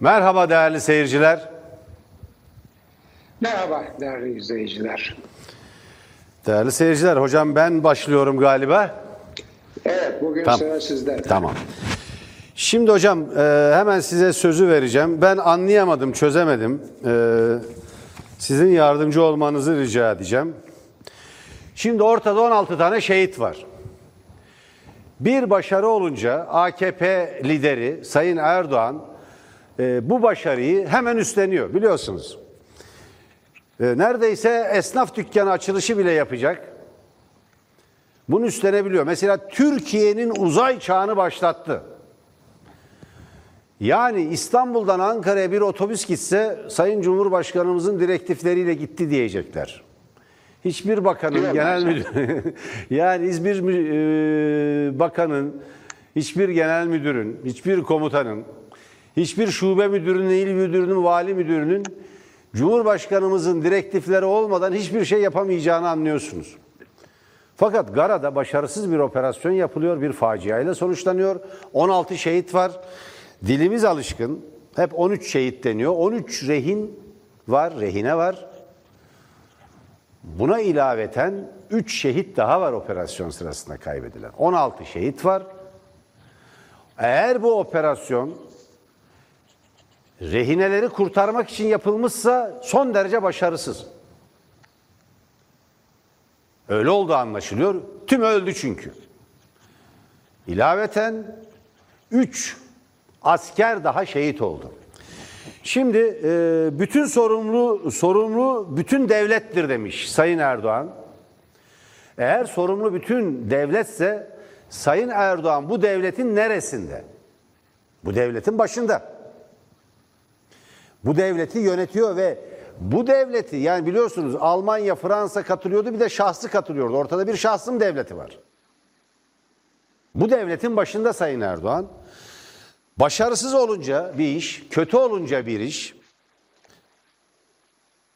Merhaba değerli seyirciler. Merhaba değerli izleyiciler. Değerli seyirciler, hocam ben başlıyorum galiba. Evet bugün Tamam. sıra sizde. Tamam. Şimdi hocam e, hemen size sözü vereceğim. Ben anlayamadım, çözemedim. E, sizin yardımcı olmanızı rica edeceğim. Şimdi ortada 16 tane şehit var. Bir başarı olunca AKP lideri Sayın Erdoğan e, bu başarıyı hemen üstleniyor biliyorsunuz. E, neredeyse esnaf dükkanı açılışı bile yapacak. Bunu üstlenebiliyor. Mesela Türkiye'nin uzay çağını başlattı. Yani İstanbul'dan Ankara'ya bir otobüs gitse Sayın Cumhurbaşkanımızın direktifleriyle gitti diyecekler. Hiçbir bakanın, Değil genel müdür, yani mü- e, bakanın, hiçbir genel müdürün, hiçbir komutanın, hiçbir şube müdürünün, il müdürünün, vali müdürünün Cumhurbaşkanımızın direktifleri olmadan hiçbir şey yapamayacağını anlıyorsunuz. Fakat Gara'da başarısız bir operasyon yapılıyor, bir faciayla sonuçlanıyor. 16 şehit var. Dilimiz alışkın. Hep 13 şehit deniyor. 13 rehin var, rehine var. Buna ilaveten 3 şehit daha var operasyon sırasında kaybedilen. 16 şehit var. Eğer bu operasyon rehineleri kurtarmak için yapılmışsa son derece başarısız. Öyle olduğu anlaşılıyor. Tüm öldü çünkü. İlaveten 3 asker daha şehit oldu. Şimdi e, bütün sorumlu sorumlu bütün devlettir demiş Sayın Erdoğan. Eğer sorumlu bütün devletse Sayın Erdoğan bu devletin neresinde? Bu devletin başında. Bu devleti yönetiyor ve bu devleti yani biliyorsunuz Almanya, Fransa katılıyordu bir de şahsı katılıyordu. Ortada bir şahsım devleti var. Bu devletin başında Sayın Erdoğan. Başarısız olunca bir iş, kötü olunca bir iş,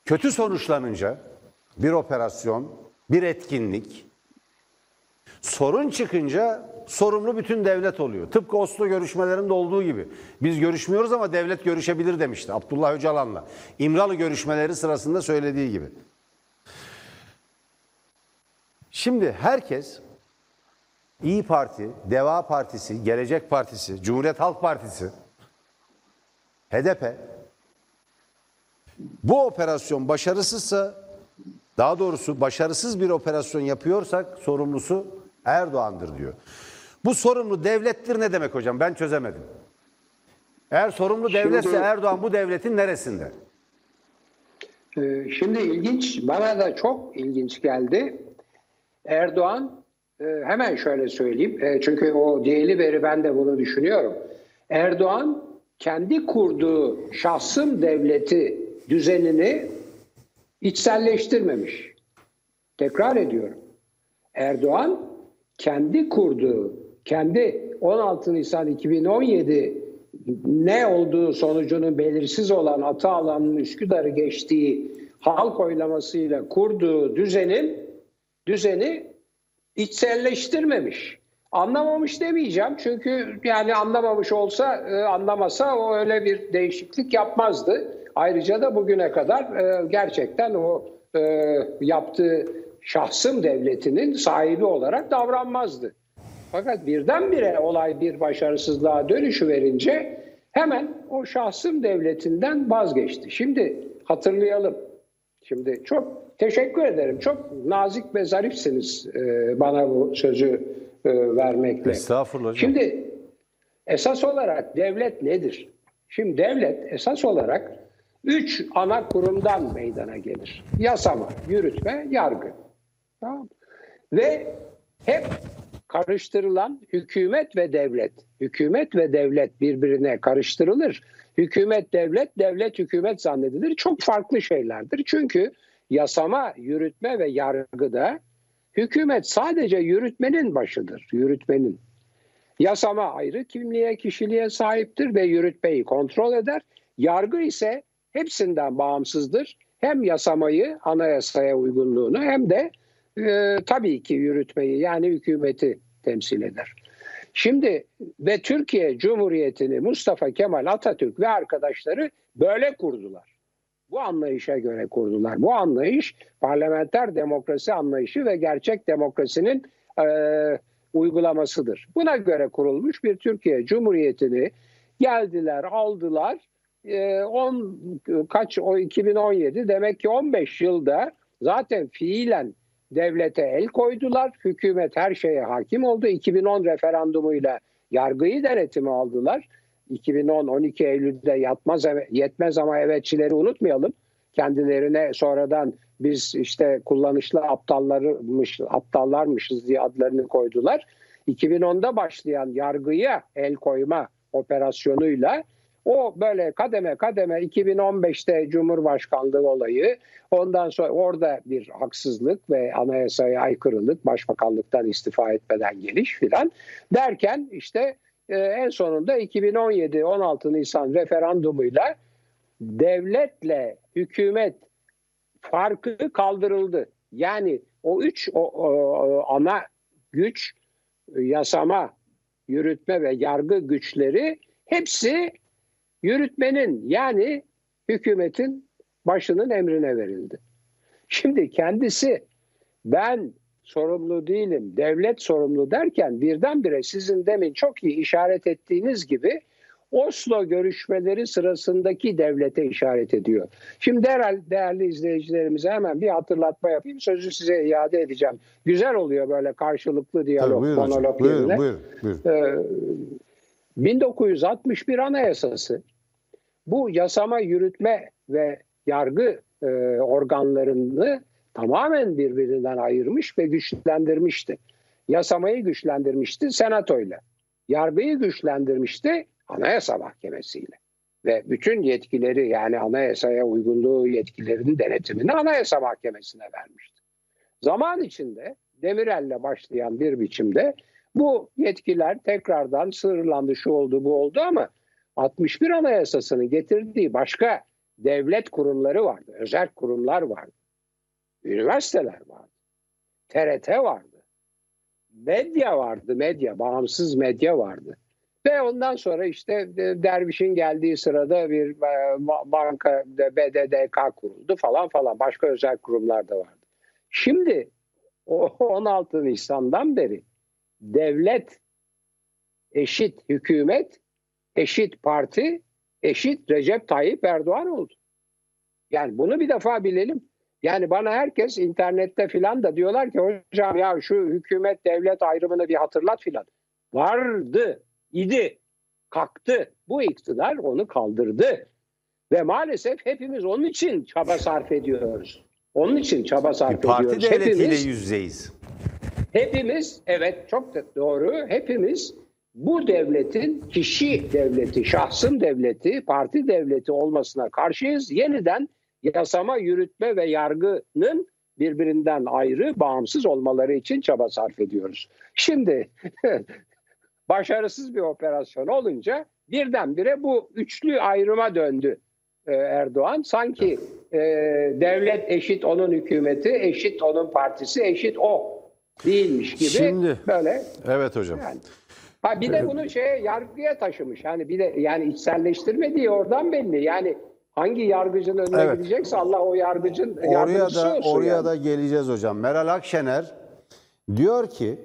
kötü sonuçlanınca bir operasyon, bir etkinlik, sorun çıkınca sorumlu bütün devlet oluyor. Tıpkı Oslo görüşmelerinde olduğu gibi. Biz görüşmüyoruz ama devlet görüşebilir demişti Abdullah Öcalan'la. İmralı görüşmeleri sırasında söylediği gibi. Şimdi herkes İyi Parti, Deva Partisi, Gelecek Partisi, Cumhuriyet Halk Partisi, HDP bu operasyon başarısızsa daha doğrusu başarısız bir operasyon yapıyorsak sorumlusu Erdoğan'dır diyor. Bu sorumlu devlettir ne demek hocam? Ben çözemedim. Eğer sorumlu devletse Erdoğan bu devletin neresinde? Ee, Şimdi ilginç, bana da çok ilginç geldi. Erdoğan, e, hemen şöyle söyleyeyim, e, çünkü o değerli veri ben de bunu düşünüyorum. Erdoğan kendi kurduğu şahsım devleti düzenini içselleştirmemiş. Tekrar ediyorum. Erdoğan kendi kurduğu, kendi 16 Nisan 2017 ne olduğu sonucunun belirsiz olan Ata alanının Üsküdar'ı geçtiği halk oylamasıyla kurduğu düzenin düzeni içselleştirmemiş. Anlamamış demeyeceğim çünkü yani anlamamış olsa e, anlamasa o öyle bir değişiklik yapmazdı. Ayrıca da bugüne kadar e, gerçekten o e, yaptığı şahsım devletinin sahibi olarak davranmazdı. Fakat birdenbire olay bir başarısızlığa dönüşü verince hemen o şahsım devletinden vazgeçti. Şimdi hatırlayalım. Şimdi çok teşekkür ederim. Çok nazik ve zarifsiniz e, bana bu sözü e, vermekle. Estağfurullah hocam. Şimdi esas olarak devlet nedir? Şimdi devlet esas olarak üç ana kurumdan meydana gelir. Yasama, yürütme, yargı. Tamam? Ve hep karıştırılan hükümet ve devlet. Hükümet ve devlet birbirine karıştırılır. Hükümet devlet, devlet hükümet zannedilir. Çok farklı şeylerdir. Çünkü yasama, yürütme ve yargıda hükümet sadece yürütmenin başıdır. Yürütmenin. Yasama ayrı kimliğe, kişiliğe sahiptir ve yürütmeyi kontrol eder. Yargı ise hepsinden bağımsızdır. Hem yasamayı, anayasaya uygunluğunu hem de e, tabii ki yürütmeyi yani hükümeti temsil eder. Şimdi ve Türkiye Cumhuriyeti'ni Mustafa Kemal Atatürk ve arkadaşları böyle kurdular. Bu anlayışa göre kurdular. Bu anlayış parlamenter demokrasi anlayışı ve gerçek demokrasinin e, uygulamasıdır. Buna göre kurulmuş bir Türkiye Cumhuriyeti'ni geldiler, aldılar. E, on, kaç o 2017 demek ki 15 yılda zaten fiilen devlete el koydular. Hükümet her şeye hakim oldu. 2010 referandumuyla yargıyı denetimi aldılar. 2010-12 Eylül'de yatmaz yetmez ama evetçileri unutmayalım. Kendilerine sonradan biz işte kullanışlı aptallarmış, aptallarmışız diye adlarını koydular. 2010'da başlayan yargıya el koyma operasyonuyla o böyle kademe kademe 2015'te Cumhurbaşkanlığı olayı ondan sonra orada bir haksızlık ve anayasaya aykırılık başbakanlıktan istifa etmeden geliş filan derken işte e, en sonunda 2017-16 Nisan referandumuyla devletle hükümet farkı kaldırıldı. Yani o üç o, o, ana güç yasama, yürütme ve yargı güçleri hepsi yürütmenin yani hükümetin başının emrine verildi. Şimdi kendisi ben sorumlu değilim, devlet sorumlu derken birdenbire sizin demin çok iyi işaret ettiğiniz gibi Oslo görüşmeleri sırasındaki devlete işaret ediyor. Şimdi derhal değerli izleyicilerimize hemen bir hatırlatma yapayım. Sözü size iade edeceğim. Güzel oluyor böyle karşılıklı diyalog, Tabii, buyurun monolog Buyurun, yerine. buyurun, buyurun. Ee, 1961 Anayasası bu yasama, yürütme ve yargı e, organlarını tamamen birbirinden ayırmış ve güçlendirmişti. Yasamayı güçlendirmişti senatoyla. Yargıyı güçlendirmişti anayasa mahkemesiyle. Ve bütün yetkileri yani anayasaya uygunluğu yetkilerinin denetimini anayasa mahkemesine vermişti. Zaman içinde Demirel'le başlayan bir biçimde bu yetkiler tekrardan sınırlandı, şu oldu, bu oldu ama 61 Anayasası'nın getirdiği başka devlet kurumları vardı, özel kurumlar vardı. Üniversiteler vardı. TRT vardı. Medya vardı, medya, bağımsız medya vardı. Ve ondan sonra işte Derviş'in geldiği sırada bir e, banka, BDDK kuruldu falan falan. Başka özel kurumlar da vardı. Şimdi o 16 Nisan'dan beri devlet eşit hükümet, eşit parti, eşit Recep Tayyip Erdoğan oldu. Yani bunu bir defa bilelim. Yani bana herkes internette filan da diyorlar ki hocam ya şu hükümet devlet ayrımını bir hatırlat filan. Vardı, idi, kalktı. Bu iktidar onu kaldırdı. Ve maalesef hepimiz onun için çaba sarf ediyoruz. Onun için çaba sarf Bir parti ediyoruz. devletiyle Hepimiz yüz yüzeyiz. Hepimiz evet çok doğru. Hepimiz bu devletin kişi devleti, şahsın devleti, parti devleti olmasına karşıyız. Yeniden yasama, yürütme ve yargının birbirinden ayrı, bağımsız olmaları için çaba sarf ediyoruz. Şimdi başarısız bir operasyon olunca birdenbire bu üçlü ayrıma döndü e, Erdoğan. Sanki e, devlet eşit onun hükümeti, eşit onun partisi, eşit o değilmiş gibi Şimdi- böyle Evet hocam. yani. Ha bir de bunu şeye yargıya taşımış. Hani bir de yani içselleştirmediği oradan belli. Yani hangi yargıcın önüne Evet. gidecekse Allah o yargıcın Oraya da oraya yani. da geleceğiz hocam. Meral Akşener diyor ki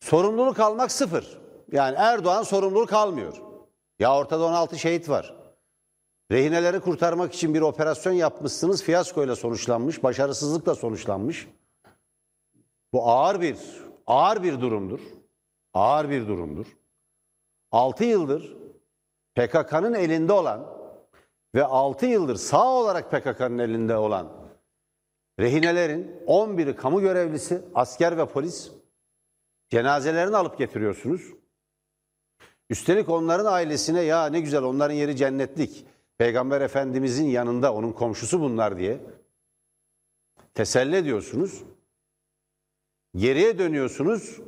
sorumluluk almak sıfır. Yani Erdoğan sorumluluk almıyor. Ya ortada 16 şehit var. Rehineleri kurtarmak için bir operasyon yapmışsınız. Fiyaskoyla sonuçlanmış, başarısızlıkla sonuçlanmış. Bu ağır bir ağır bir durumdur. Ağır bir durumdur. 6 yıldır PKK'nın elinde olan ve 6 yıldır sağ olarak PKK'nın elinde olan rehinelerin 11'i kamu görevlisi, asker ve polis cenazelerini alıp getiriyorsunuz. Üstelik onların ailesine ya ne güzel onların yeri cennetlik. Peygamber Efendimizin yanında onun komşusu bunlar diye teselli ediyorsunuz. Geriye dönüyorsunuz.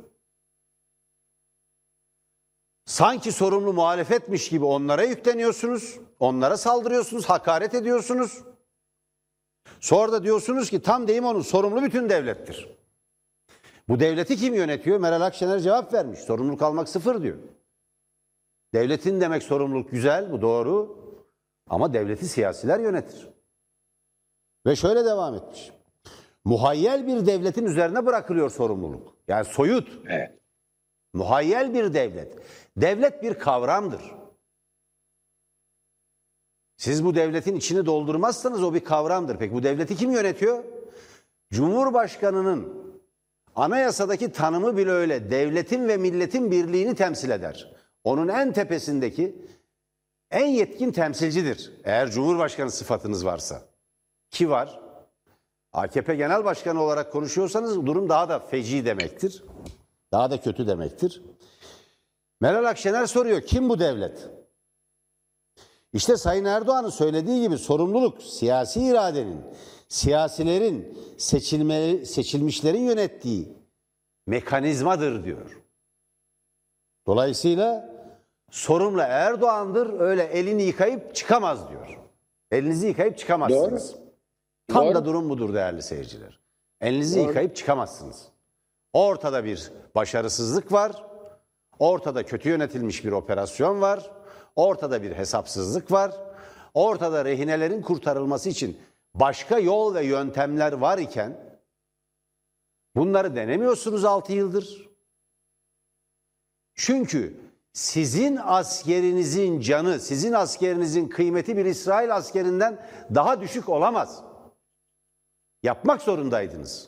Sanki sorumlu muhalefetmiş gibi onlara yükleniyorsunuz. Onlara saldırıyorsunuz, hakaret ediyorsunuz. Sonra da diyorsunuz ki tam deyim onun sorumlu bütün devlettir. Bu devleti kim yönetiyor? Meral Akşener cevap vermiş. Sorumluluk almak sıfır diyor. Devletin demek sorumluluk güzel, bu doğru. Ama devleti siyasiler yönetir. Ve şöyle devam etmiş. Muhayyel bir devletin üzerine bırakılıyor sorumluluk. Yani soyut, Evet. muhayyel bir devlet. Devlet bir kavramdır. Siz bu devletin içini doldurmazsanız o bir kavramdır. Peki bu devleti kim yönetiyor? Cumhurbaşkanının anayasadaki tanımı bile öyle. Devletin ve milletin birliğini temsil eder. Onun en tepesindeki en yetkin temsilcidir. Eğer Cumhurbaşkanı sıfatınız varsa. Ki var. AKP Genel Başkanı olarak konuşuyorsanız durum daha da feci demektir. Daha da kötü demektir. Meral Akşener soruyor kim bu devlet? İşte Sayın Erdoğan'ın söylediği gibi sorumluluk siyasi iradenin, siyasilerin, seçilme, seçilmişlerin yönettiği mekanizmadır diyor. Dolayısıyla sorumlu Erdoğan'dır öyle elini yıkayıp çıkamaz diyor. Elinizi yıkayıp çıkamazsınız. Tam da durum budur değerli seyirciler. Elinizi Doğru. yıkayıp çıkamazsınız. Ortada bir başarısızlık var. Ortada kötü yönetilmiş bir operasyon var. Ortada bir hesapsızlık var. Ortada rehinelerin kurtarılması için başka yol ve yöntemler var iken bunları denemiyorsunuz 6 yıldır. Çünkü sizin askerinizin canı, sizin askerinizin kıymeti bir İsrail askerinden daha düşük olamaz. Yapmak zorundaydınız.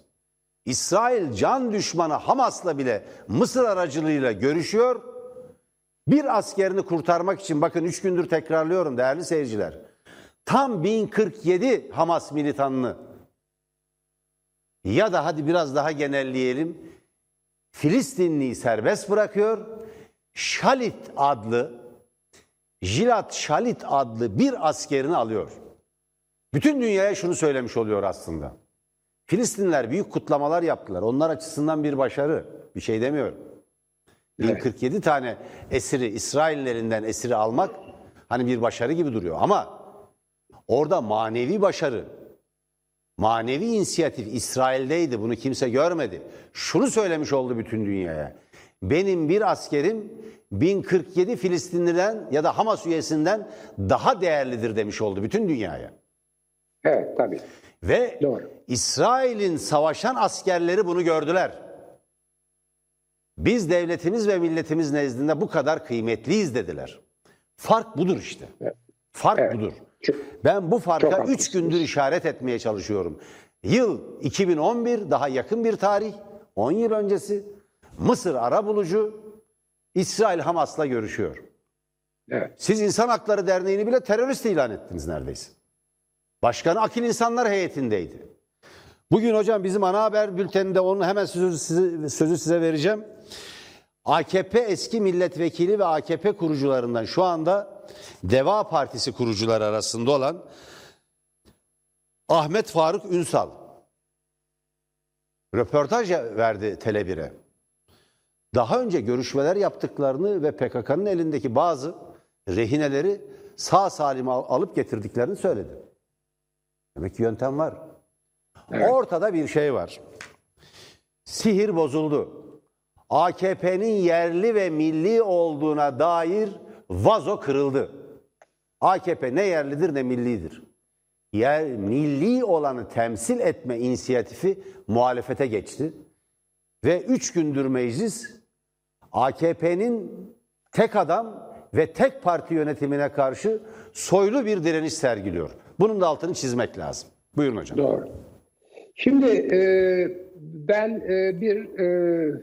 İsrail can düşmanı Hamas'la bile Mısır aracılığıyla görüşüyor. Bir askerini kurtarmak için bakın üç gündür tekrarlıyorum değerli seyirciler. Tam 1047 Hamas militanını ya da hadi biraz daha genelleyelim. Filistinliyi serbest bırakıyor. Şalit adlı Jilat Şalit adlı bir askerini alıyor. Bütün dünyaya şunu söylemiş oluyor aslında. Filistinliler büyük kutlamalar yaptılar. Onlar açısından bir başarı. Bir şey demiyorum. 1047 tane esiri İsraillerinden esiri almak hani bir başarı gibi duruyor ama orada manevi başarı, manevi inisiyatif İsrail'deydi. Bunu kimse görmedi. Şunu söylemiş oldu bütün dünyaya. Benim bir askerim 1047 Filistinliden ya da Hamas üyesinden daha değerlidir demiş oldu bütün dünyaya. Evet tabii. Ve Doğru. İsrail'in savaşan askerleri bunu gördüler. Biz devletimiz ve milletimiz nezdinde bu kadar kıymetliyiz dediler. Fark budur işte. Fark Evet. budur. Ben bu farka haklısınız. 3 gündür işaret etmeye çalışıyorum. Yıl 2011 daha yakın bir tarih. 10 yıl öncesi Mısır arabulucu İsrail Hamas'la görüşüyor. Evet. Siz İnsan Hakları Derneği'ni bile terörist ilan ettiniz neredeyse. Başkanı Akil İnsanlar heyetindeydi. Bugün hocam bizim ana haber bülteninde onun hemen sözü size, sözü size vereceğim. AKP eski milletvekili ve AKP kurucularından şu anda Deva Partisi kurucuları arasında olan Ahmet Faruk Ünsal röportaj verdi Tele1'e. Daha önce görüşmeler yaptıklarını ve PKK'nın elindeki bazı rehineleri sağ salim al- alıp getirdiklerini söyledi. Demek ki yöntem var. Evet. Ortada bir şey var. Sihir bozuldu. AKP'nin yerli ve milli olduğuna dair vazo kırıldı. AKP ne yerlidir ne millidir. Yer milli olanı temsil etme inisiyatifi muhalefete geçti. Ve üç gündür meclis AKP'nin tek adam ve tek parti yönetimine karşı soylu bir direniş sergiliyor. Bunun da altını çizmek lazım. Buyurun hocam. Doğru. Şimdi e, ben e, bir e,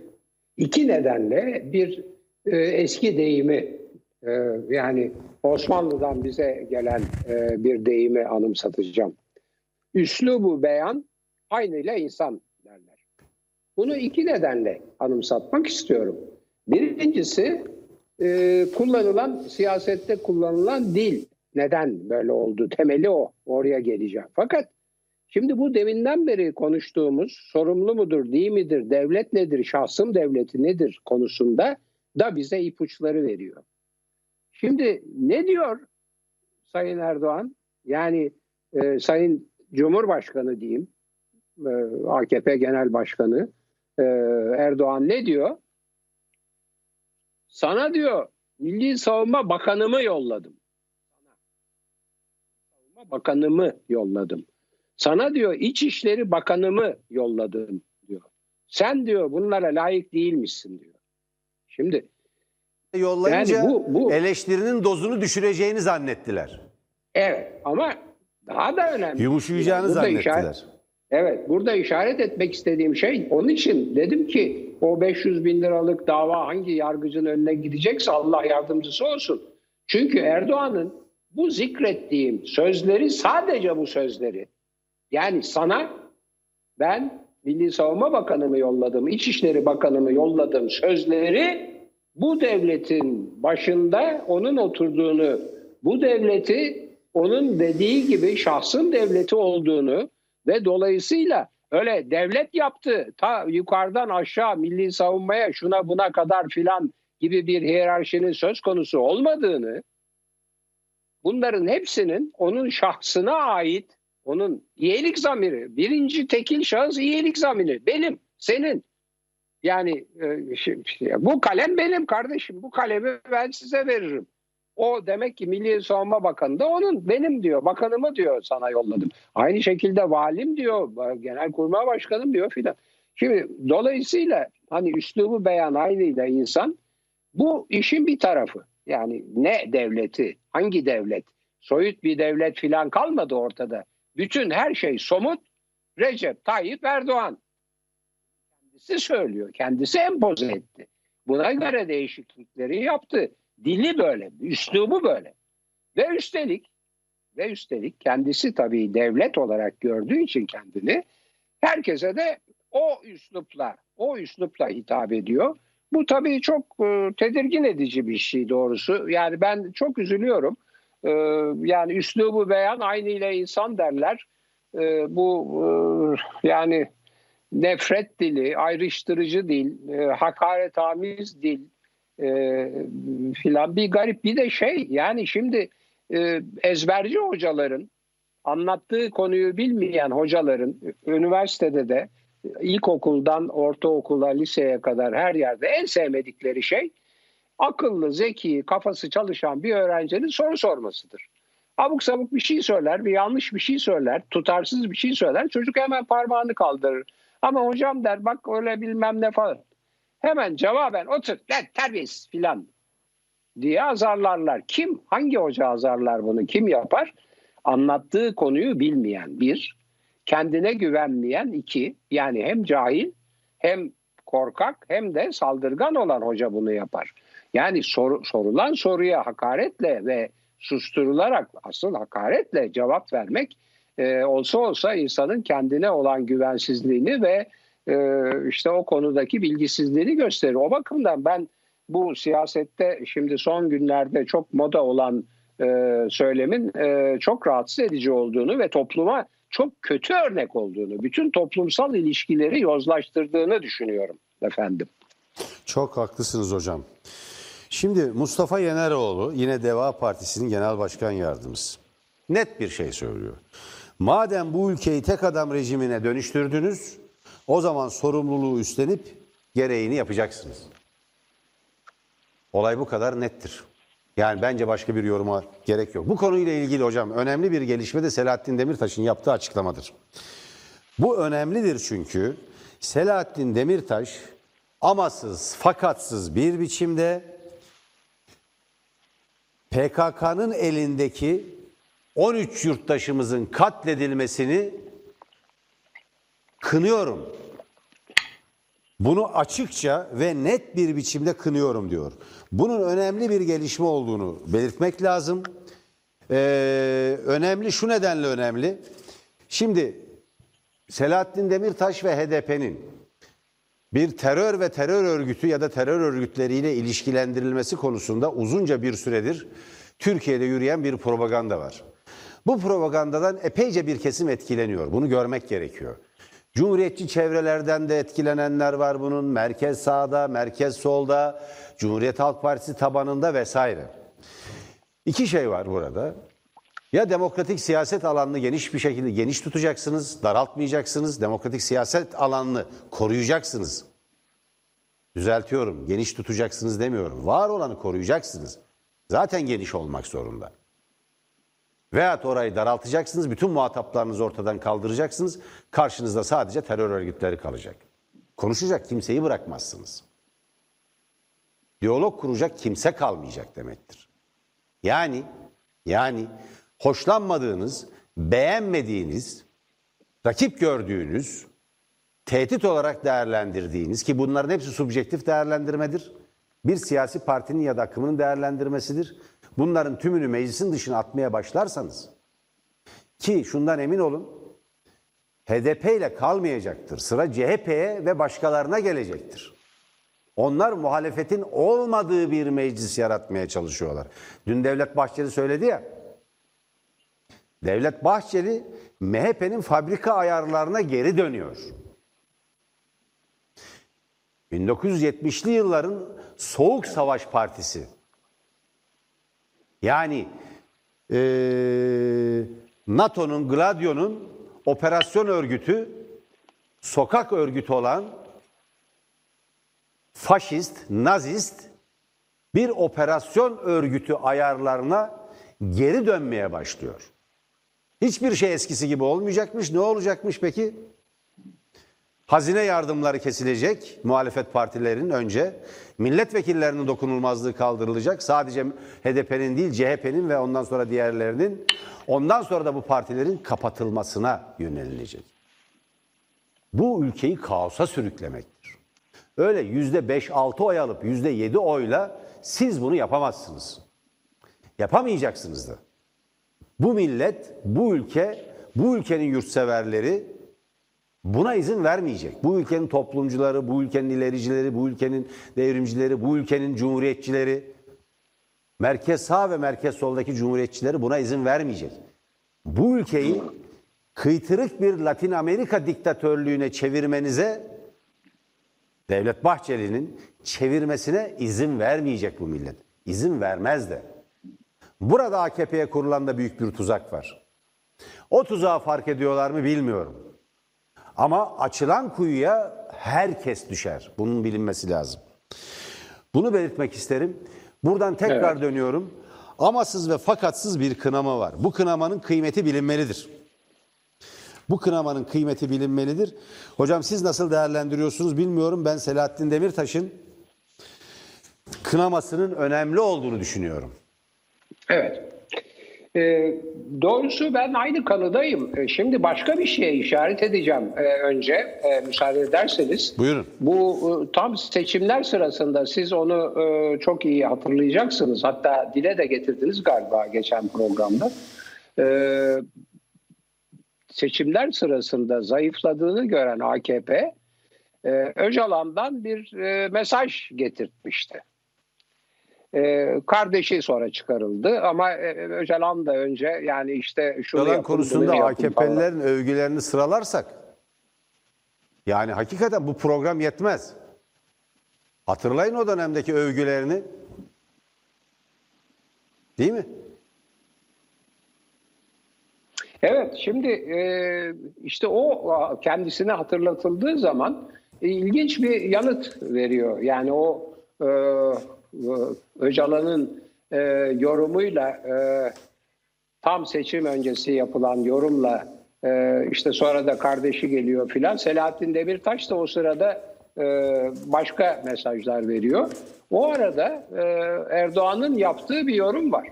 iki nedenle bir e, eski deyimi e, yani Osmanlı'dan bize gelen e, bir deyimi anımsatacağım. Üslubu beyan aynıyla insan derler. Bunu iki nedenle anımsatmak istiyorum. Birincisi e, kullanılan siyasette kullanılan dil neden böyle oldu temeli o oraya geleceğim. Fakat Şimdi bu deminden beri konuştuğumuz sorumlu mudur, değil midir, devlet nedir, şahsım devleti nedir konusunda da bize ipuçları veriyor. Şimdi ne diyor Sayın Erdoğan? Yani e, Sayın Cumhurbaşkanı diyeyim, e, AKP Genel Başkanı e, Erdoğan ne diyor? Sana diyor Milli Savunma Bakanımı yolladım. Savunma Bakanımı yolladım. Sana diyor İçişleri Bakanımı yolladım diyor. Sen diyor bunlara layık değilmişsin diyor. Şimdi Yollayınca Yani bu- bu- eleştirinin dozunu düşüreceğini zannettiler. evet ama daha da önemli. Yumuşayacağını Burada zannettiler. işaret- Evet, burada işaret etmek istediğim şey onun için dedim ki o 500 bin liralık dava hangi yargıcın önüne gidecekse Allah yardımcısı olsun. Çünkü Erdoğan'ın bu zikrettiğim sözleri sadece bu sözleri yani sana ben Milli Savunma Bakanımı yolladım, İçişleri Bakanımı yolladım sözleri bu devletin başında onun oturduğunu, bu devleti onun dediği gibi şahsın devleti olduğunu ve dolayısıyla öyle devlet yaptı ta yukarıdan aşağı milli savunmaya şuna buna kadar filan gibi bir hiyerarşinin söz konusu olmadığını bunların hepsinin onun şahsına ait onun iyilik zamiri birinci tekil şahıs iyilik zamiri benim senin yani e, bu kalem benim kardeşim bu kalemi ben size veririm. O demek ki Milli Savunma Bakanı da onun benim diyor bakanımı diyor sana yolladım. Aynı şekilde valim diyor genelkurmay başkanım diyor filan. Şimdi dolayısıyla hani üslubu beyan aynıyla insan bu işin bir tarafı. Yani ne devleti hangi devlet soyut bir devlet filan kalmadı ortada. Bütün her şey somut Recep Tayyip Erdoğan kendisi söylüyor. Kendisi empoze etti. Buna göre değişiklikleri yaptı. Dili böyle, üslubu böyle. Ve üstelik ve üstelik kendisi tabii devlet olarak gördüğü için kendini herkese de o üslupla, o üslupla hitap ediyor. Bu tabii çok e, tedirgin edici bir şey doğrusu. Yani ben çok üzülüyorum. E, yani üslubu beyan aynı ile insan derler. E, bu e, yani nefret dili, ayrıştırıcı dil, e, hakaretamiz dil e, filan bir garip. Bir de şey yani şimdi e, ezberci hocaların anlattığı konuyu bilmeyen hocaların üniversitede de ilkokuldan ortaokula, liseye kadar her yerde en sevmedikleri şey akıllı, zeki, kafası çalışan bir öğrencinin soru sormasıdır. Abuk sabuk bir şey söyler, bir yanlış bir şey söyler, tutarsız bir şey söyler. Çocuk hemen parmağını kaldırır. Ama hocam der bak öyle bilmem ne falan. Hemen cevaben otur lan terbiyesiz filan diye azarlarlar. Kim? Hangi hoca azarlar bunu? Kim yapar? Anlattığı konuyu bilmeyen bir, kendine güvenmeyen iki, yani hem cahil hem korkak hem de saldırgan olan hoca bunu yapar. Yani soru, sorulan soruya hakaretle ve susturularak asıl hakaretle cevap vermek e, olsa olsa insanın kendine olan güvensizliğini ve e, işte o konudaki bilgisizliğini gösterir. O bakımdan ben bu siyasette şimdi son günlerde çok moda olan e, söylemin e, çok rahatsız edici olduğunu ve topluma çok kötü örnek olduğunu, bütün toplumsal ilişkileri yozlaştırdığını düşünüyorum efendim. Çok haklısınız hocam. Şimdi Mustafa Yeneroğlu yine Deva Partisi'nin genel başkan yardımcısı. Net bir şey söylüyor. Madem bu ülkeyi tek adam rejimine dönüştürdünüz, o zaman sorumluluğu üstlenip gereğini yapacaksınız. Olay bu kadar nettir. Yani bence başka bir yoruma gerek yok. Bu konuyla ilgili hocam önemli bir gelişme de Selahattin Demirtaş'ın yaptığı açıklamadır. Bu önemlidir çünkü Selahattin Demirtaş amasız fakatsız bir biçimde PKK'nın elindeki 13 yurttaşımızın katledilmesini kınıyorum. Bunu açıkça ve net bir biçimde kınıyorum diyor. Bunun önemli bir gelişme olduğunu belirtmek lazım. Ee, önemli şu nedenle önemli. Şimdi Selahattin Demirtaş ve HDP'nin bir terör ve terör örgütü ya da terör örgütleriyle ilişkilendirilmesi konusunda uzunca bir süredir Türkiye'de yürüyen bir propaganda var. Bu propagandadan epeyce bir kesim etkileniyor. Bunu görmek gerekiyor. Cumhuriyetçi çevrelerden de etkilenenler var bunun. Merkez sağda, merkez solda, Cumhuriyet Halk Partisi tabanında vesaire. İki şey var burada. Ya demokratik siyaset alanını geniş bir şekilde geniş tutacaksınız, daraltmayacaksınız. Demokratik siyaset alanını koruyacaksınız. Düzeltiyorum. Geniş tutacaksınız demiyorum. Var olanı koruyacaksınız. Zaten geniş olmak zorunda. Veyahut orayı daraltacaksınız. Bütün muhataplarınızı ortadan kaldıracaksınız. Karşınızda sadece terör örgütleri kalacak. Konuşacak kimseyi bırakmazsınız. Diyalog kuracak kimse kalmayacak demektir. Yani yani hoşlanmadığınız, beğenmediğiniz, rakip gördüğünüz, tehdit olarak değerlendirdiğiniz ki bunların hepsi subjektif değerlendirmedir. Bir siyasi partinin ya da akımının değerlendirmesidir. Bunların tümünü meclisin dışına atmaya başlarsanız ki şundan emin olun HDP ile kalmayacaktır. Sıra CHP'ye ve başkalarına gelecektir. Onlar muhalefetin olmadığı bir meclis yaratmaya çalışıyorlar. Dün Devlet Bahçeli söyledi ya. Devlet Bahçeli MHP'nin fabrika ayarlarına geri dönüyor. 1970'li yılların Soğuk Savaş Partisi. Yani eee, NATO'nun, Gladio'nun operasyon örgütü, sokak örgütü olan faşist, nazist bir operasyon örgütü ayarlarına geri dönmeye başlıyor. Hiçbir şey eskisi gibi olmayacakmış. Ne olacakmış peki? Hazine yardımları kesilecek muhalefet partilerinin önce. Milletvekillerinin dokunulmazlığı kaldırılacak. Sadece HDP'nin değil CHP'nin ve ondan sonra diğerlerinin. Ondan sonra da bu partilerin kapatılmasına yönelilecek. Bu ülkeyi kaosa sürüklemektir. Öyle yüzde beş altı oy alıp yüzde yedi oyla siz bunu yapamazsınız. Yapamayacaksınız da. Bu millet, bu ülke, bu ülkenin yurtseverleri buna izin vermeyecek. Bu ülkenin toplumcuları, bu ülkenin ilericileri, bu ülkenin devrimcileri, bu ülkenin cumhuriyetçileri, merkez sağ ve merkez soldaki cumhuriyetçileri buna izin vermeyecek. Bu ülkeyi kıytırık bir Latin Amerika diktatörlüğüne çevirmenize Devlet Bahçeli'nin çevirmesine izin vermeyecek bu millet. İzin vermez de. Burada AKP'ye kurulan da büyük bir tuzak var. O tuzağı fark ediyorlar mı bilmiyorum. Ama açılan kuyuya herkes düşer. Bunun bilinmesi lazım. Bunu belirtmek isterim. Buradan tekrar Evet. dönüyorum. Amasız ve fakatsız bir kınama var. Bu kınamanın kıymeti bilinmelidir. Bu kınamanın kıymeti bilinmelidir. Hocam siz nasıl değerlendiriyorsunuz bilmiyorum. Ben Selahattin Demirtaş'ın kınamasının önemli olduğunu düşünüyorum. Evet. Ee, doğrusu ben aynı kanıdayım. Ee, Şimdi başka bir şeye işaret edeceğim ee, önce ee, müsaade ederseniz. Buyurun. Bu e, tam seçimler sırasında siz onu e, çok iyi hatırlayacaksınız. Hatta dile de getirdiniz galiba geçen programda. Ee, seçimler sırasında zayıfladığını gören AKP e, Öcalan'dan bir e, mesaj getirtmişti. Ee, kardeşi sonra çıkarıldı ama e, Öcalan da önce yani işte şunu yapın, konusunda. AKP'lilerin övgülerini sıralarsak yani hakikaten bu program yetmez. Hatırlayın o dönemdeki övgülerini. Değil mi? Evet şimdi e, işte o kendisine hatırlatıldığı zaman e, ilginç bir yanıt veriyor. Yani o e, e, Öcalan'ın e, yorumuyla e, tam seçim öncesi yapılan yorumla e, işte sonra da kardeşi geliyor filan. Selahattin Demirtaş da o sırada e, başka mesajlar veriyor. O arada e, Erdoğan'ın yaptığı bir yorum var.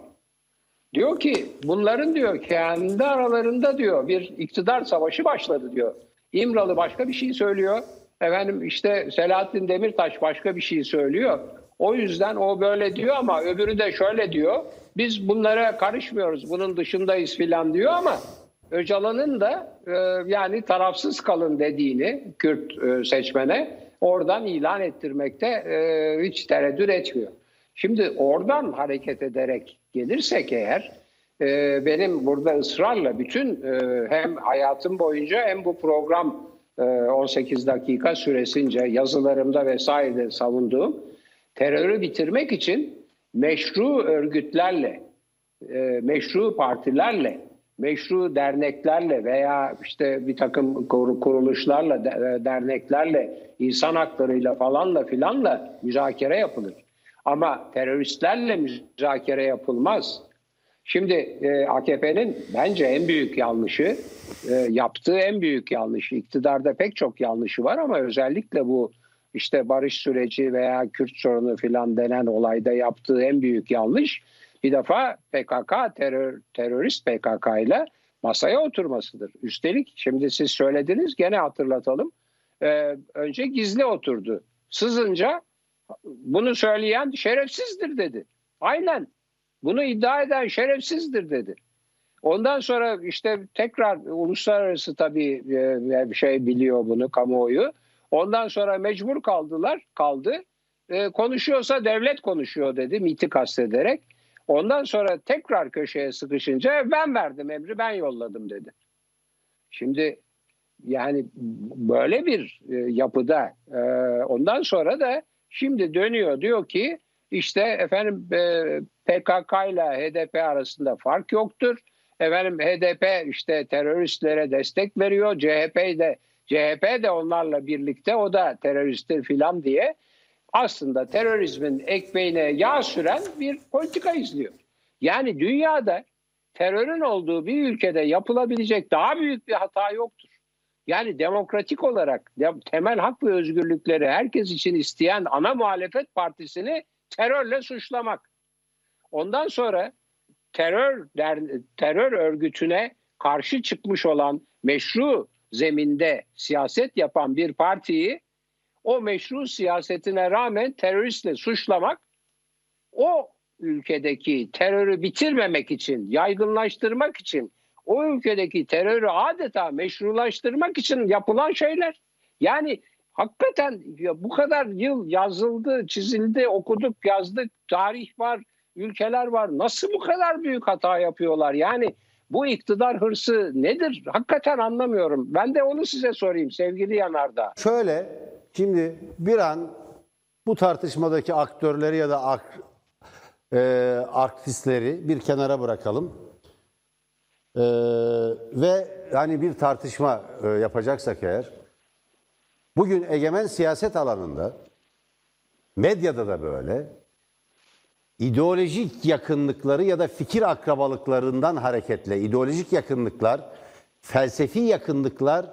Diyor ki bunların diyor kendi aralarında diyor bir iktidar savaşı başladı diyor. İmralı başka bir şey söylüyor. Efendim işte Selahattin Demirtaş başka bir şey söylüyor. O yüzden o böyle diyor ama öbürü de şöyle diyor. Biz bunlara karışmıyoruz bunun dışındayız filan diyor ama Öcalan'ın da e, yani tarafsız kalın dediğini Kürt e, seçmene oradan ilan ettirmekte e, hiç tereddüt etmiyor. Şimdi oradan hareket ederek gelirsek eğer e, benim burada ısrarla bütün e, hem hayatım boyunca hem bu program e, 18 dakika süresince yazılarımda vesairede savunduğum terörü bitirmek için meşru örgütlerle, e, meşru partilerle meşru derneklerle veya işte bir takım kur- kuruluşlarla, e, derneklerle, insan haklarıyla falanla filanla müzakere yapılır. Ama teröristlerle müzakere yapılmaz. Şimdi e, AKP'nin bence en büyük yanlışı, yaptığı en büyük yanlışı, iktidarda pek çok yanlışı var ama özellikle bu işte barış süreci veya Kürt sorunu filan denen olayda yaptığı en büyük yanlış bir defa PKK terör, terörist PKK ile masaya oturmasıdır. Üstelik şimdi siz söylediniz gene hatırlatalım. Ee, önce gizli oturdu. Sızınca bunu söyleyen şerefsizdir dedi. Aynen. Bunu iddia eden şerefsizdir dedi. Ondan sonra işte tekrar uluslararası tabii e, şey biliyor bunu kamuoyu. Ondan sonra mecbur kaldılar, kaldı. E, konuşuyorsa devlet konuşuyor dedi MİT'i kastederek. Ondan sonra tekrar köşeye sıkışınca ben verdim emri ben yolladım dedi. Şimdi yani böyle bir e, yapıda e, ondan sonra da şimdi dönüyor diyor ki işte efendim e, PKK ile HDP arasında fark yoktur. Efendim HDP işte teröristlere destek veriyor. CHP de CHP de onlarla birlikte o da teröristtir filan diye aslında terörizmin ekmeğine yağ süren bir politika izliyor. Yani dünyada terörün olduğu bir ülkede yapılabilecek daha büyük bir hata yoktur. Yani demokratik olarak temel hak ve özgürlükleri herkes için isteyen ana muhalefet partisini terörle suçlamak. Ondan sonra terör terör örgütüne karşı çıkmış olan meşru zeminde siyaset yapan bir partiyi o meşru siyasetine rağmen teröristle suçlamak o ülkedeki terörü bitirmemek için, yaygınlaştırmak için, o ülkedeki terörü adeta meşrulaştırmak için yapılan şeyler. Yani hakikaten ya bu kadar yıl yazıldı, çizildi, okuduk, yazdık, tarih var, ülkeler var. Nasıl bu kadar büyük hata yapıyorlar? Yani bu iktidar hırsı nedir? Hakikaten anlamıyorum. Ben de onu size sorayım sevgili Yanardağ. Şöyle şimdi bir an bu tartışmadaki aktörleri ya da ak, e, artistleri bir kenara bırakalım. E, ve hani bir tartışma e, yapacaksak eğer bugün egemen siyaset alanında medyada da böyle ideolojik yakınlıkları ya da fikir akrabalıklarından hareketle ideolojik yakınlıklar, felsefi yakınlıklar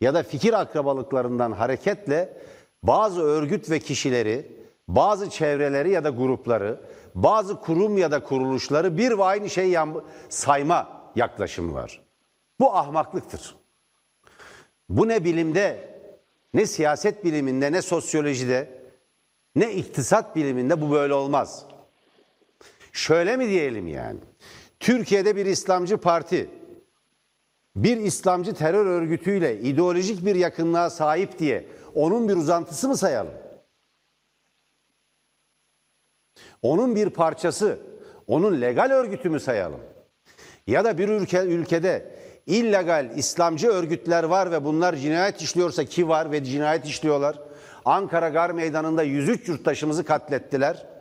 ya da fikir akrabalıklarından hareketle bazı örgüt ve kişileri, bazı çevreleri ya da grupları, bazı kurum ya da kuruluşları bir ve aynı şey sayma yaklaşımı var. Bu ahmaklıktır. Bu ne bilimde, ne siyaset biliminde, ne sosyolojide, ne iktisat biliminde bu böyle olmaz. Şöyle mi diyelim yani? Türkiye'de bir İslamcı parti bir İslamcı terör örgütüyle ideolojik bir yakınlığa sahip diye onun bir uzantısı mı sayalım? Onun bir parçası, onun legal örgütü mü sayalım? Ya da bir ülke ülkede illegal İslamcı örgütler var ve bunlar cinayet işliyorsa ki var ve cinayet işliyorlar. Ankara Gar Meydanı'nda 103 yurttaşımızı katlettiler.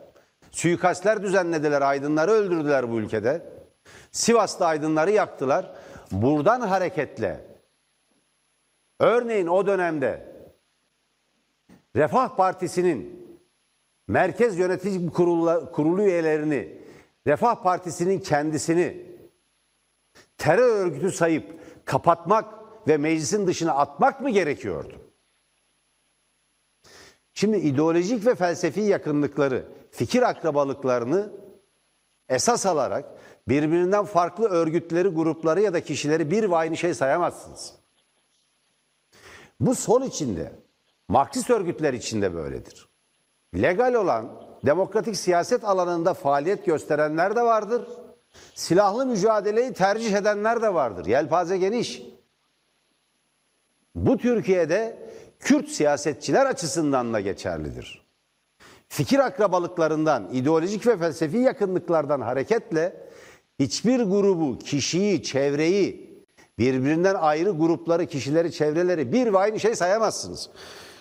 Suikastler düzenlediler, aydınları öldürdüler bu ülkede. Sivas'ta aydınları yaktılar. Buradan hareketle örneğin o dönemde Refah Partisi'nin merkez yönetici kurulu, üyelerini Refah Partisi'nin kendisini terör örgütü sayıp kapatmak ve meclisin dışına atmak mı gerekiyordu? Şimdi ideolojik ve felsefi yakınlıkları, fikir akrabalıklarını esas alarak birbirinden farklı örgütleri, grupları ya da kişileri bir ve aynı şey sayamazsınız. Bu sol içinde, Marksist örgütler içinde böyledir. Legal olan demokratik siyaset alanında faaliyet gösterenler de vardır. Silahlı mücadeleyi tercih edenler de vardır. Yelpaze geniş. Bu Türkiye'de Kürt siyasetçiler açısından da geçerlidir. Fikir akrabalıklarından, ideolojik ve felsefi yakınlıklardan hareketle hiçbir grubu, kişiyi, çevreyi, birbirinden ayrı grupları, kişileri, çevreleri bir ve aynı şey sayamazsınız.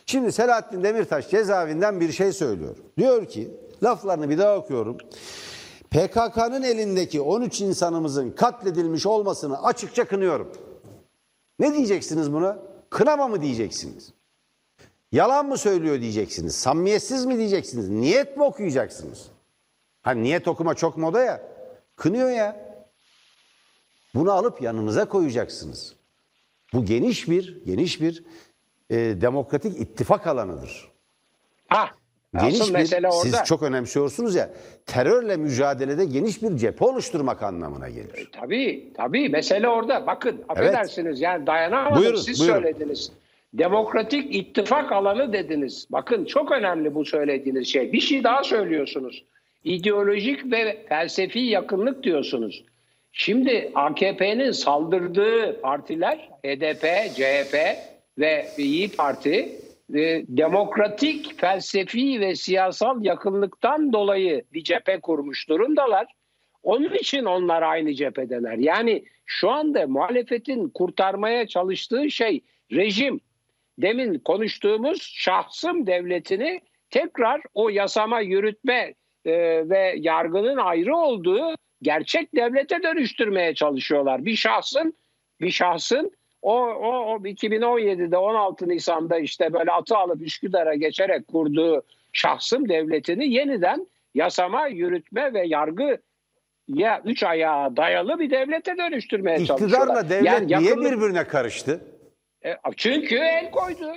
Şimdi Selahattin Demirtaş cezaevinden bir şey söylüyor. Diyor ki, laflarını bir daha okuyorum. PKK'nın elindeki 13 insanımızın katledilmiş olmasını açıkça kınıyorum. Ne diyeceksiniz buna? Kınama mı diyeceksiniz? Yalan mı söylüyor diyeceksiniz? Samimiyetsiz mi diyeceksiniz? Niyet mi okuyacaksınız? Ha niyet okuma çok moda ya. Kınıyor ya. Bunu alıp yanınıza koyacaksınız. Bu geniş bir geniş bir e, demokratik ittifak alanıdır. Ha, Geniş asıl bir, mesele orada. siz çok önemsiyorsunuz ya, terörle mücadelede geniş bir cephe oluşturmak anlamına gelir. Tabii, tabii. Mesele orada. Bakın, affedersiniz yani dayanamadım. Buyurun, Siz buyurun. söylediniz. Demokratik ittifak alanı dediniz. Bakın çok önemli bu söylediğiniz şey. Bir şey daha söylüyorsunuz. İdeolojik ve felsefi yakınlık diyorsunuz. Şimdi AKP'nin saldırdığı partiler HDP, CHP ve İyi Parti e, demokratik, felsefi ve siyasal yakınlıktan dolayı bir cephe kurmuş durumdalar. Onun için onlar aynı cephedeler. Yani şu anda muhalefetin kurtarmaya çalıştığı şey rejim. Demin konuştuğumuz şahsım devletini tekrar o yasama, yürütme e, ve yargının ayrı olduğu gerçek devlete dönüştürmeye çalışıyorlar. Bir şahsın bir şahsın o, o, o 2017'de 16 Nisan'da işte böyle atı alıp Üsküdar'a geçerek kurduğu şahsım devletini yeniden yasama, yürütme ve yargı ya üç ayağa dayalı bir devlete dönüştürmeye çalışıyorlar. İktidarla devlet Yani niye yakınlık- birbirine karıştı? E, çünkü el koydu.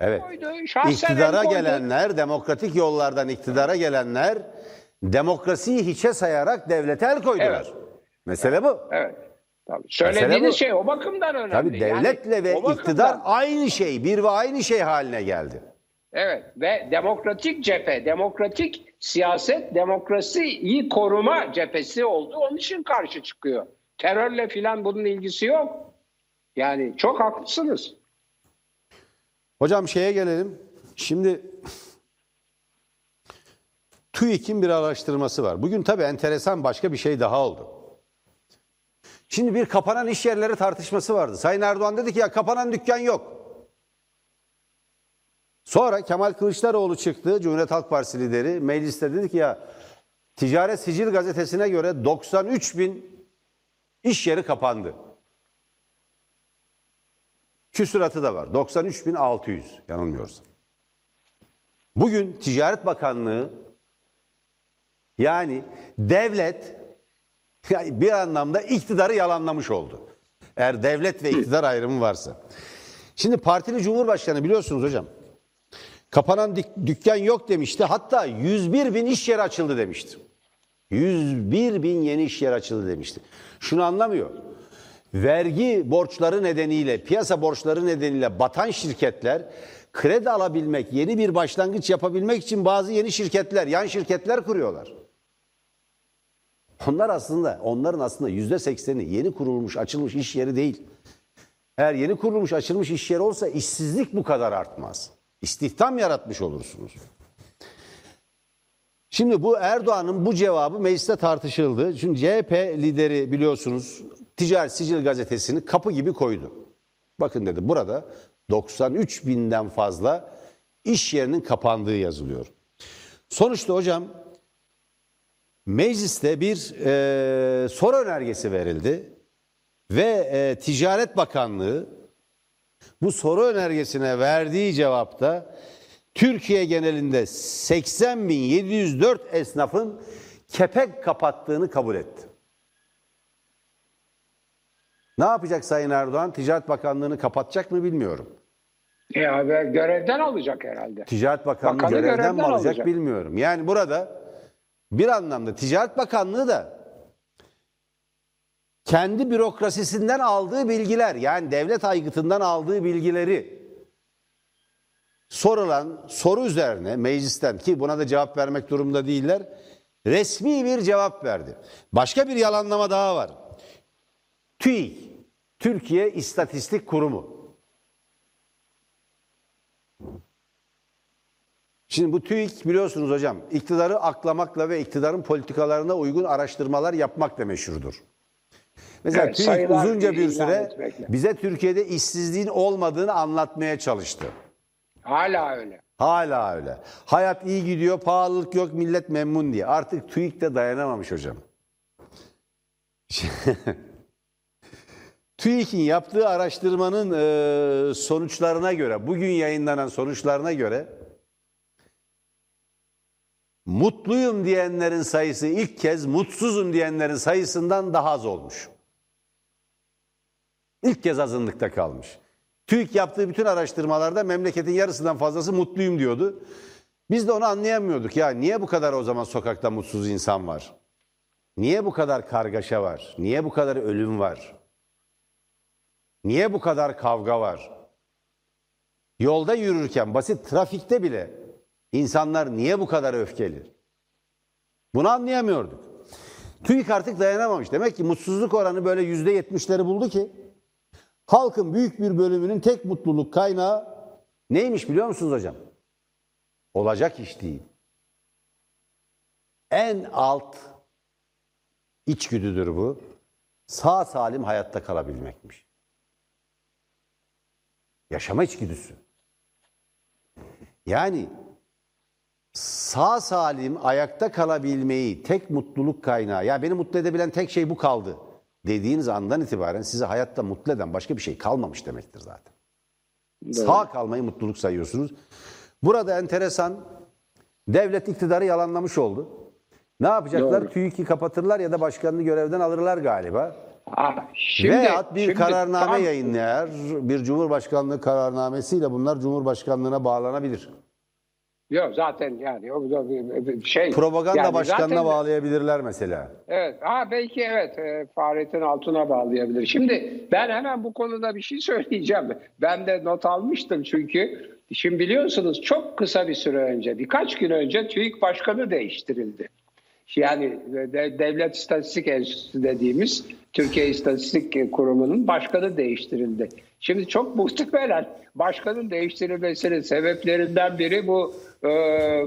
Evet. koydu. Şahsen İktidara gelenler, demokratik yollardan iktidara gelenler demokrasiyi hiçe sayarak devlete el koydular. Evet. Mesele bu. Evet. Tabii. Söylediğiniz bu. şey o bakımdan önemli. Tabii Yani devletle ve o bakımdan- iktidar aynı şey, bir ve aynı şey haline geldi. Evet ve demokratik cephe, demokratik siyaset, demokrasiyi koruma cephesi oldu. Onun için karşı çıkıyor. Terörle filan bunun ilgisi yok. Yani çok haklısınız. Hocam şeye gelelim. Şimdi TÜİK'in bir araştırması var. Bugün tabii enteresan başka bir şey daha oldu. Şimdi bir kapanan iş yerleri tartışması vardı. Sayın Erdoğan dedi ki ya kapanan dükkan yok. Sonra Kemal Kılıçdaroğlu çıktı, Cumhuriyet Halk Partisi lideri. Mecliste dedi ki ya Ticaret Sicil gazetesine göre 93 bin iş yeri kapandı. Küsuratı da var. 93.600 yanılmıyorsam. Bugün Ticaret Bakanlığı yani devlet yani bir anlamda iktidarı yalanlamış oldu. Eğer devlet ve iktidar ayrımı varsa. Şimdi partili cumhurbaşkanı biliyorsunuz hocam. Kapanan dük- dükkan yok demişti. Hatta 101 bin iş yeri açıldı demişti. 101 bin yeni iş yeri açıldı demişti. Şunu anlamıyor. Vergi borçları nedeniyle, piyasa borçları nedeniyle batan şirketler kredi alabilmek, yeni bir başlangıç yapabilmek için bazı yeni şirketler, yan şirketler kuruyorlar. Onlar aslında, onların aslında yüzde sekseni yeni kurulmuş, açılmış iş yeri değil. Eğer yeni kurulmuş, açılmış iş yeri olsa işsizlik bu kadar artmaz. İstihdam yaratmış olursunuz. Şimdi bu Erdoğan'ın bu cevabı mecliste tartışıldı. Çünkü CHP lideri biliyorsunuz Ticaret Sicil gazetesini kapı gibi koydu. Bakın dedi burada 93 binden fazla iş yerinin kapandığı yazılıyor. Sonuçta hocam mecliste bir e, soru önergesi verildi ve e, Ticaret Bakanlığı bu soru önergesine verdiği cevapta Türkiye genelinde 80.704 esnafın kepek kapattığını kabul etti. Ne yapacak Sayın Erdoğan? Ticaret Bakanlığı'nı kapatacak mı bilmiyorum. Ya ve görevden alacak herhalde. Ticaret Bakanlığı Bakanı görevden, görevden mi alacak, alacak. bilmiyorum. Yani burada bir anlamda Ticaret Bakanlığı da kendi bürokrasisinden aldığı bilgiler yani devlet aygıtından aldığı bilgileri sorulan soru üzerine meclisten ki buna da cevap vermek durumunda değiller resmi bir cevap verdi. Başka bir yalanlama daha var. TÜİK, Türkiye İstatistik Kurumu. Şimdi bu TÜİK biliyorsunuz hocam iktidarı aklamakla ve iktidarın politikalarına uygun araştırmalar yapmakla meşhurdur. Mesela Evet, TÜİK uzunca bir süre etmekle. bize Türkiye'de işsizliğin olmadığını anlatmaya çalıştı. Hala öyle. Hala öyle. Hayat iyi gidiyor, pahalılık yok, millet memnun diye. Artık TÜİK de dayanamamış hocam. TÜİK'in yaptığı araştırmanın e, sonuçlarına göre, bugün yayınlanan sonuçlarına göre mutluyum diyenlerin sayısı ilk kez mutsuzum diyenlerin sayısından daha az olmuş. İlk kez azınlıkta kalmış. TÜİK yaptığı bütün araştırmalarda memleketin yarısından fazlası mutluyum diyordu. Biz de onu anlayamıyorduk. Ya niye bu kadar o zaman sokakta mutsuz insan var? Niye bu kadar kargaşa var? Niye bu kadar ölüm var? Niye bu kadar kavga var? Yolda yürürken, basit trafikte bile insanlar niye bu kadar öfkeli? Bunu anlayamıyorduk. TÜİK artık dayanamamış. Demek ki mutsuzluk oranı böyle yüzde yetmişleri buldu ki halkın büyük bir bölümünün tek mutluluk kaynağı neymiş biliyor musunuz hocam? Olacak iş değil. En alt içgüdüdür bu. Sağ salim hayatta kalabilmekmiş. Yaşama içgüdüsü. Yani sağ salim ayakta kalabilmeyi tek mutluluk kaynağı ya beni mutlu edebilen tek şey bu kaldı dediğiniz andan itibaren sizi hayatta mutlu eden başka bir şey kalmamış demektir zaten. Sağ kalmayı mutluluk sayıyorsunuz. Burada enteresan devlet iktidarı yalanlamış oldu. Ne yapacaklar? Doğru. TÜİK'i kapatırlar ya da başkanını görevden alırlar galiba. Ha, şimdi, Veyahut bir şimdi kararname tam- yayınlayar. Bir Cumhurbaşkanlığı kararnamesiyle bunlar Cumhurbaşkanlığına bağlanabilir. Yok zaten yani o şey. Propaganda yani başkanına zaten- bağlayabilirler mesela. Evet. Ha belki evet e, Fahrettin Altun'a bağlayabilir. Şimdi ben hemen bu konuda bir şey söyleyeceğim. Ben de not almıştım çünkü. Şimdi biliyorsunuz çok kısa bir süre önce, birkaç gün önce TÜİK Başkanı değiştirildi. Yani de- Devlet İstatistik Enstitüsü dediğimiz Türkiye İstatistik Kurumu'nun başkanı değiştirildi. Şimdi çok muhtemelen başkanın değiştirilmesinin sebeplerinden biri bu e,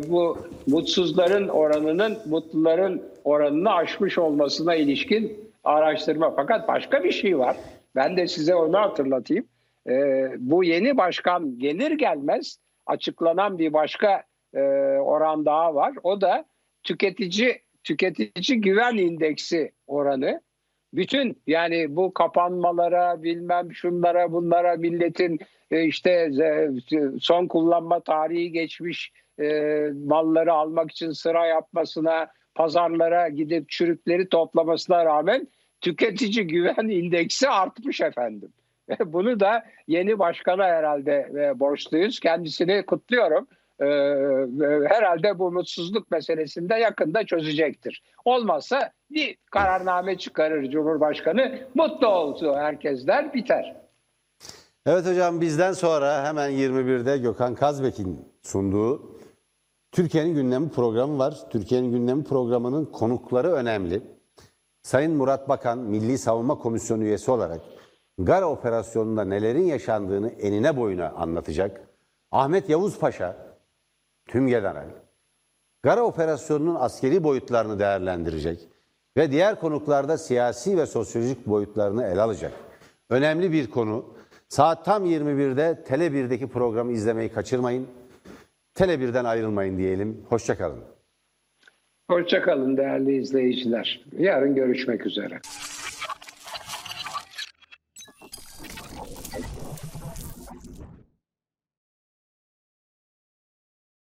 bu mutsuzların oranının mutluların oranını aşmış olmasına ilişkin araştırma. Fakat başka bir şey var. Ben de size onu hatırlatayım. E, bu yeni başkan gelir gelmez açıklanan bir başka e, oran daha var. O da tüketici tüketici güven indeksi oranı. Bütün yani bu kapanmalara bilmem şunlara bunlara milletin e, işte e, son kullanma tarihi geçmiş e, malları almak için sıra yapmasına pazarlara gidip çürükleri toplamasına rağmen tüketici güven indeksi artmış efendim. Bunu da yeni başkana herhalde borçluyuz. Kendisini kutluyorum. E, herhalde bu mutsuzluk meselesinde yakında çözecektir. Olmazsa bir kararname çıkarır Cumhurbaşkanı. Mutlu olsun herkesler biter. Evet hocam bizden sonra hemen 21'de Gökhan Kazbek'in sunduğu Türkiye'nin gündemi programı var. Türkiye'nin gündemi programının konukları önemli. Sayın Murat Bakan Milli Savunma Komisyonu üyesi olarak Gara operasyonunda nelerin yaşandığını enine boyuna anlatacak. Ahmet Yavuz Paşa tüm general Gara operasyonunun askeri boyutlarını değerlendirecek ve diğer konuklarda siyasi ve sosyolojik boyutlarını ele alacak. Önemli bir konu. Saat tam 21'de Tele 1'deki programı izlemeyi kaçırmayın. Tele 1'den ayrılmayın diyelim. Hoşçakalın. Hoşçakalın değerli izleyiciler. Yarın görüşmek üzere.